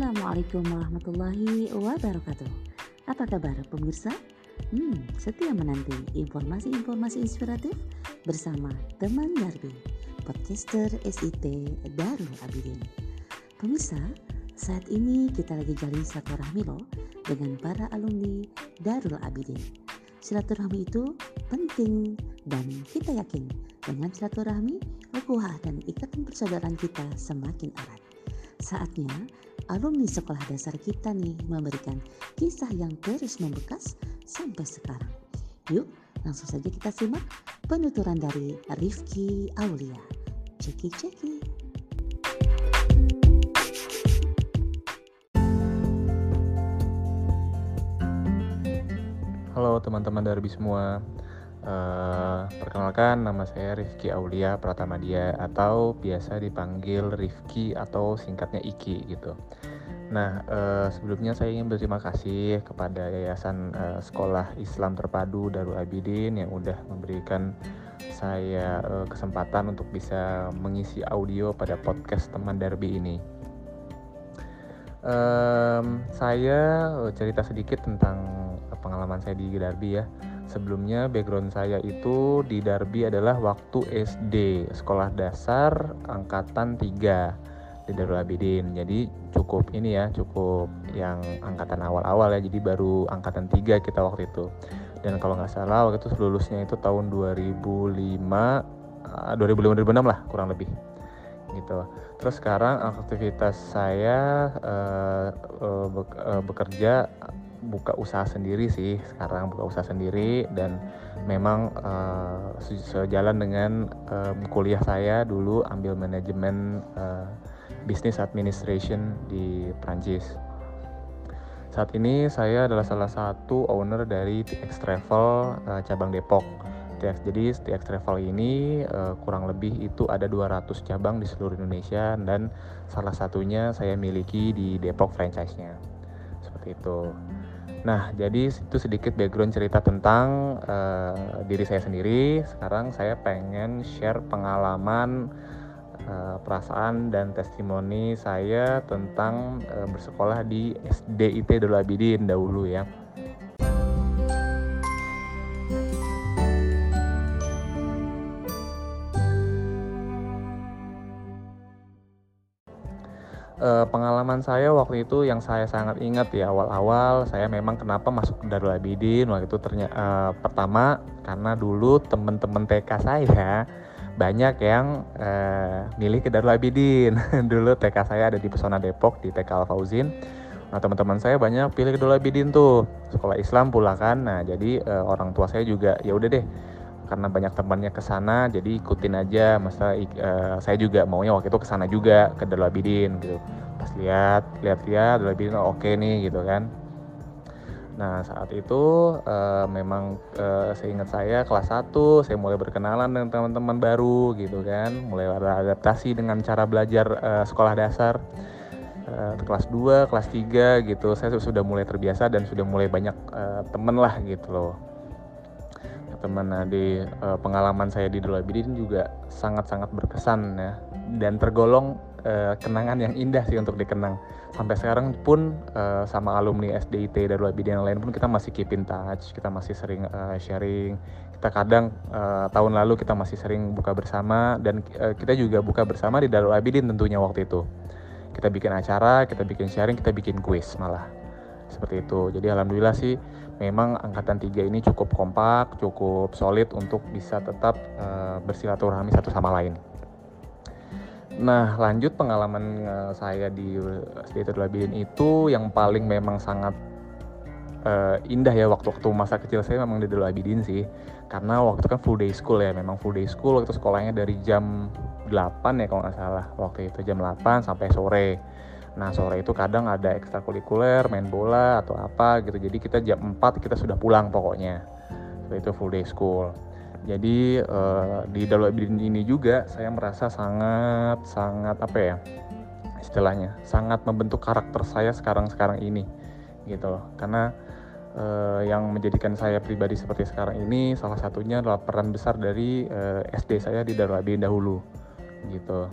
Assalamualaikum warahmatullahi wabarakatuh. Apa kabar pemirsa? Hmm, setia menanti informasi-informasi inspiratif bersama teman Darbi, podcaster SIT Darul Abidin. Pemirsa, saat ini kita lagi jalin silaturahmi loh dengan para alumni Darul Abidin. Silaturahmi itu penting dan kita yakin dengan silaturahmi, ukhuwah dan ikatan persaudaraan kita semakin erat. Saatnya alumni sekolah dasar kita nih memberikan kisah yang terus membekas sampai sekarang. Yuk, langsung saja kita simak penuturan dari Rifki Aulia. Ceki-ceki. Halo teman-teman Darbi semua. Uh, perkenalkan nama saya Rifki Aulia Pratamadia atau biasa dipanggil Rifki atau singkatnya Iki gitu. Nah uh, sebelumnya saya ingin berterima kasih kepada Yayasan uh, Sekolah Islam Terpadu Darul Abidin yang udah memberikan saya uh, kesempatan untuk bisa mengisi audio pada podcast teman Darbi ini. Um, saya cerita sedikit tentang pengalaman saya di Darbi ya Sebelumnya background saya itu di Darbi adalah waktu SD, sekolah dasar angkatan 3 di Darul Abidin. Jadi cukup ini ya, cukup yang angkatan awal-awal ya. Jadi baru angkatan 3 kita waktu itu. Dan kalau nggak salah waktu itu lulusnya itu tahun 2005 2005 2006 lah kurang lebih gitu. Terus sekarang aktivitas saya uh, uh, bekerja buka usaha sendiri sih sekarang buka usaha sendiri dan memang uh, sejalan dengan uh, kuliah saya dulu ambil manajemen uh, business administration di Prancis. Saat ini saya adalah salah satu owner dari TX Travel uh, cabang Depok. TX, jadi TX Travel ini uh, kurang lebih itu ada 200 cabang di seluruh Indonesia dan salah satunya saya miliki di Depok franchise-nya. Seperti itu. Nah, jadi itu sedikit background cerita tentang uh, diri saya sendiri. Sekarang saya pengen share pengalaman, uh, perasaan dan testimoni saya tentang uh, bersekolah di SDIT Darul Abidin dahulu ya. Uh, pengalaman saya waktu itu yang saya sangat ingat ya awal-awal saya memang kenapa masuk Darul Abidin waktu itu ternyata uh, eh, pertama karena dulu teman-teman TK saya banyak yang uh, milih ke Darul Abidin. Dulu TK saya ada di Pesona Depok di TK Al Fauzin. Nah teman-teman saya banyak pilih Darul Abidin tuh. Sekolah Islam pula kan. Nah jadi uh, orang tua saya juga ya udah deh karena banyak temannya ke sana jadi ikutin aja. Masa uh, saya juga maunya waktu itu ke sana juga ke Darul Abidin gitu. Pas lihat lihat-lihat Darul Abidin oh, oke okay nih gitu kan. Nah saat itu uh, memang uh, seingat saya kelas 1 saya mulai berkenalan dengan teman-teman baru gitu kan. Mulai beradaptasi dengan cara belajar uh, sekolah dasar. Uh, kelas 2, kelas 3 gitu saya sudah mulai terbiasa dan sudah mulai banyak uh, temen lah gitu loh teman nah di uh, pengalaman saya di Darul Abidin juga sangat-sangat berkesan ya. Dan tergolong uh, kenangan yang indah sih untuk dikenang. Sampai sekarang pun uh, sama alumni SDIT Darul Abidin yang lain pun kita masih keep in touch kita masih sering uh, sharing. Kita kadang uh, tahun lalu kita masih sering buka bersama dan uh, kita juga buka bersama di Darul Abidin tentunya waktu itu. Kita bikin acara kita bikin sharing kita bikin quiz malah seperti itu jadi alhamdulillah sih memang angkatan tiga ini cukup kompak cukup solid untuk bisa tetap uh, bersilaturahmi satu sama lain Nah, lanjut pengalaman uh, saya di SD Labidin itu yang paling memang sangat uh, indah ya waktu-waktu masa kecil saya memang di Darul Abidin sih. Karena waktu kan full day school ya, memang full day school waktu sekolahnya dari jam 8 ya kalau nggak salah. Waktu itu jam 8 sampai sore. Nah sore itu kadang ada ekstrakurikuler, main bola atau apa gitu. Jadi kita jam 4 kita sudah pulang pokoknya. Itu full day school. Jadi uh, di dalam ini juga saya merasa sangat sangat apa ya istilahnya sangat membentuk karakter saya sekarang-sekarang ini gitu loh. Karena uh, yang menjadikan saya pribadi seperti sekarang ini salah satunya adalah peran besar dari uh, SD saya di Darul Abidin dahulu gitu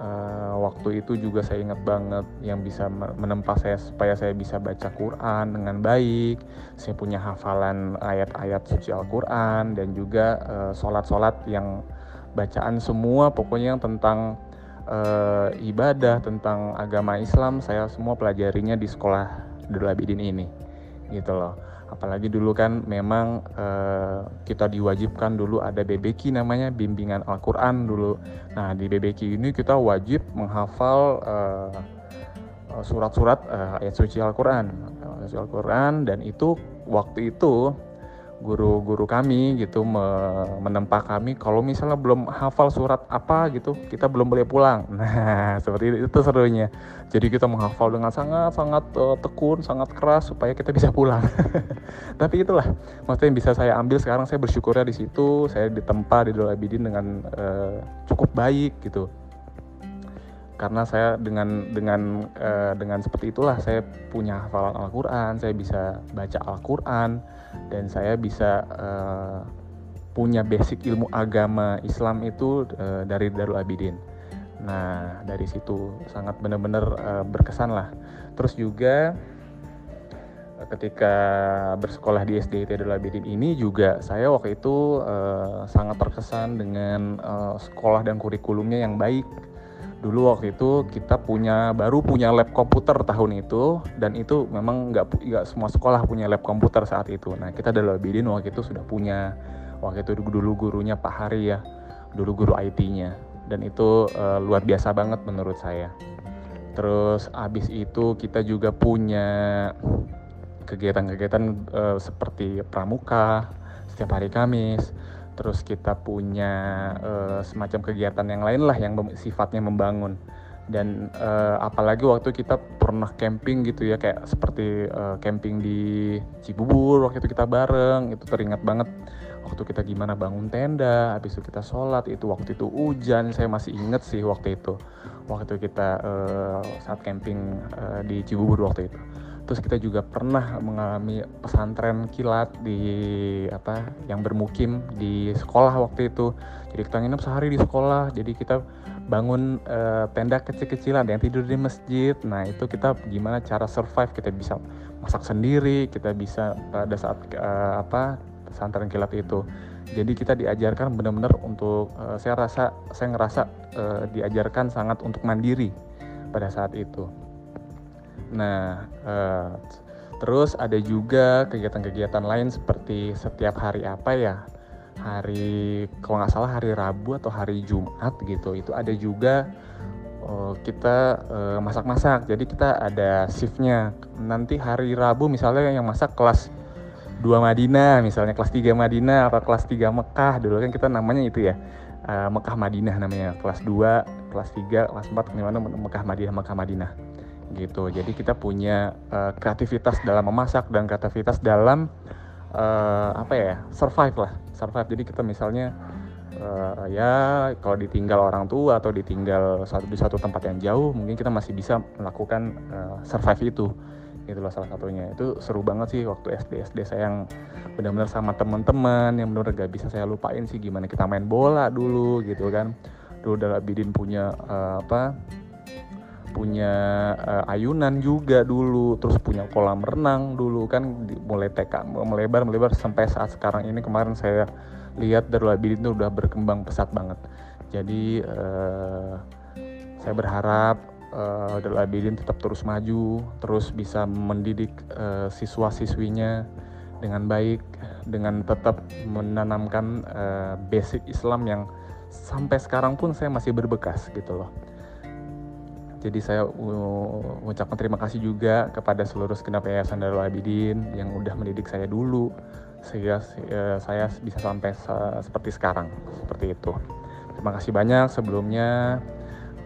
uh, waktu itu juga saya ingat banget yang bisa menempa saya supaya saya bisa baca Quran dengan baik. Saya punya hafalan ayat-ayat suci Al-Quran dan juga uh, sholat-sholat yang bacaan semua pokoknya yang tentang uh, ibadah tentang agama Islam saya semua pelajarinya di sekolah Darul Abidin ini gitu loh apalagi dulu kan memang uh, kita diwajibkan dulu ada BBQ namanya bimbingan Al-Quran dulu. Nah di BBQ ini kita wajib menghafal uh, surat-surat uh, ayat suci Al-Quran. Al-Quran dan itu waktu itu guru-guru kami gitu menempa kami kalau misalnya belum hafal surat apa gitu kita belum boleh pulang. Nah seperti itu, itu serunya. Jadi kita menghafal dengan sangat sangat uh, tekun sangat keras supaya kita bisa pulang. Tapi itulah maksudnya yang bisa saya ambil sekarang saya bersyukurnya di situ saya ditempa di Dola Abidin dengan uh, cukup baik gitu karena saya dengan dengan uh, dengan seperti itulah saya punya hafalan Al-Qur'an, saya bisa baca Al-Qur'an dan saya bisa uh, punya basic ilmu agama Islam itu uh, dari Darul Abidin. Nah, dari situ sangat benar-benar uh, berkesan lah. Terus juga ketika bersekolah di SDIT Darul Abidin ini juga saya waktu itu uh, sangat terkesan dengan uh, sekolah dan kurikulumnya yang baik dulu waktu itu kita punya baru punya lab komputer tahun itu dan itu memang nggak nggak semua sekolah punya lab komputer saat itu. Nah kita dari Labidin waktu itu sudah punya. Waktu itu dulu gurunya Pak Hari ya dulu guru IT-nya dan itu uh, luar biasa banget menurut saya. Terus abis itu kita juga punya kegiatan-kegiatan uh, seperti pramuka setiap hari Kamis terus kita punya uh, semacam kegiatan yang lain lah yang sifatnya membangun. Dan uh, apalagi waktu kita pernah camping gitu ya kayak seperti uh, camping di Cibubur waktu itu kita bareng itu teringat banget. Waktu kita gimana bangun tenda habis itu kita sholat itu waktu itu hujan saya masih inget sih waktu itu. Waktu kita uh, saat camping uh, di Cibubur waktu itu terus kita juga pernah mengalami pesantren kilat di apa yang bermukim di sekolah waktu itu. Jadi kita nginep sehari di sekolah. Jadi kita bangun uh, tenda kecil-kecilan yang tidur di masjid. Nah itu kita gimana cara survive? Kita bisa masak sendiri kita bisa pada saat uh, apa pesantren kilat itu. Jadi kita diajarkan benar-benar untuk uh, saya rasa saya ngerasa uh, diajarkan sangat untuk mandiri pada saat itu Nah, uh, terus ada juga kegiatan-kegiatan lain seperti setiap hari apa ya? Hari kalau nggak salah hari Rabu atau hari Jumat gitu. Itu ada juga uh, kita uh, masak-masak. Jadi kita ada shiftnya. Nanti hari Rabu misalnya yang masak kelas 2 Madinah, misalnya kelas 3 Madinah atau kelas 3 Mekah. Dulu kan kita namanya itu ya. Mekah Madinah namanya. Kelas 2, kelas 3, kelas 4 gimana Mekah Madinah, Mekah Madinah gitu. Jadi kita punya uh, kreativitas dalam memasak dan kreativitas dalam uh, apa ya survive lah, survive. Jadi kita misalnya uh, ya kalau ditinggal orang tua atau ditinggal satu di satu tempat yang jauh, mungkin kita masih bisa melakukan uh, survive itu. Itulah salah satunya. Itu seru banget sih waktu SD SD saya yang benar-benar sama teman-teman yang benar gak bisa saya lupain sih gimana kita main bola dulu gitu kan. Dulu dalam Bidin punya uh, apa punya uh, ayunan juga dulu, terus punya kolam renang dulu kan di, mulai TK melebar melebar sampai saat sekarang ini kemarin saya lihat Darul Abidin itu udah berkembang pesat banget. Jadi uh, saya berharap uh, Darul Abidin tetap terus maju, terus bisa mendidik uh, siswa-siswinya dengan baik, dengan tetap menanamkan uh, basic Islam yang sampai sekarang pun saya masih berbekas gitu loh jadi saya mengucapkan terima kasih juga kepada seluruh segenap yayasan Darul Abidin yang udah mendidik saya dulu sehingga eh, saya bisa sampai seperti sekarang seperti itu. Terima kasih banyak sebelumnya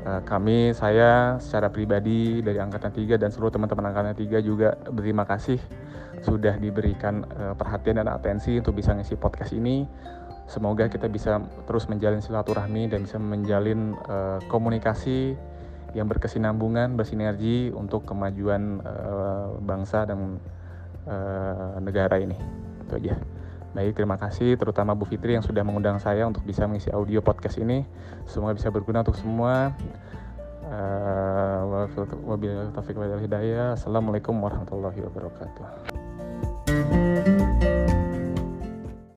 eh, kami saya secara pribadi dari angkatan 3 dan seluruh teman-teman angkatan 3 juga berterima kasih sudah diberikan eh, perhatian dan atensi untuk bisa ngisi podcast ini. Semoga kita bisa terus menjalin silaturahmi dan bisa menjalin komunikasi yang berkesinambungan, bersinergi untuk kemajuan uh, bangsa dan uh, negara ini. Itu aja. Baik, terima kasih terutama Bu Fitri yang sudah mengundang saya untuk bisa mengisi audio podcast ini. Semoga bisa berguna untuk semua. Uh, Wabillahi taufiq wal hidayah. Assalamualaikum warahmatullahi wabarakatuh.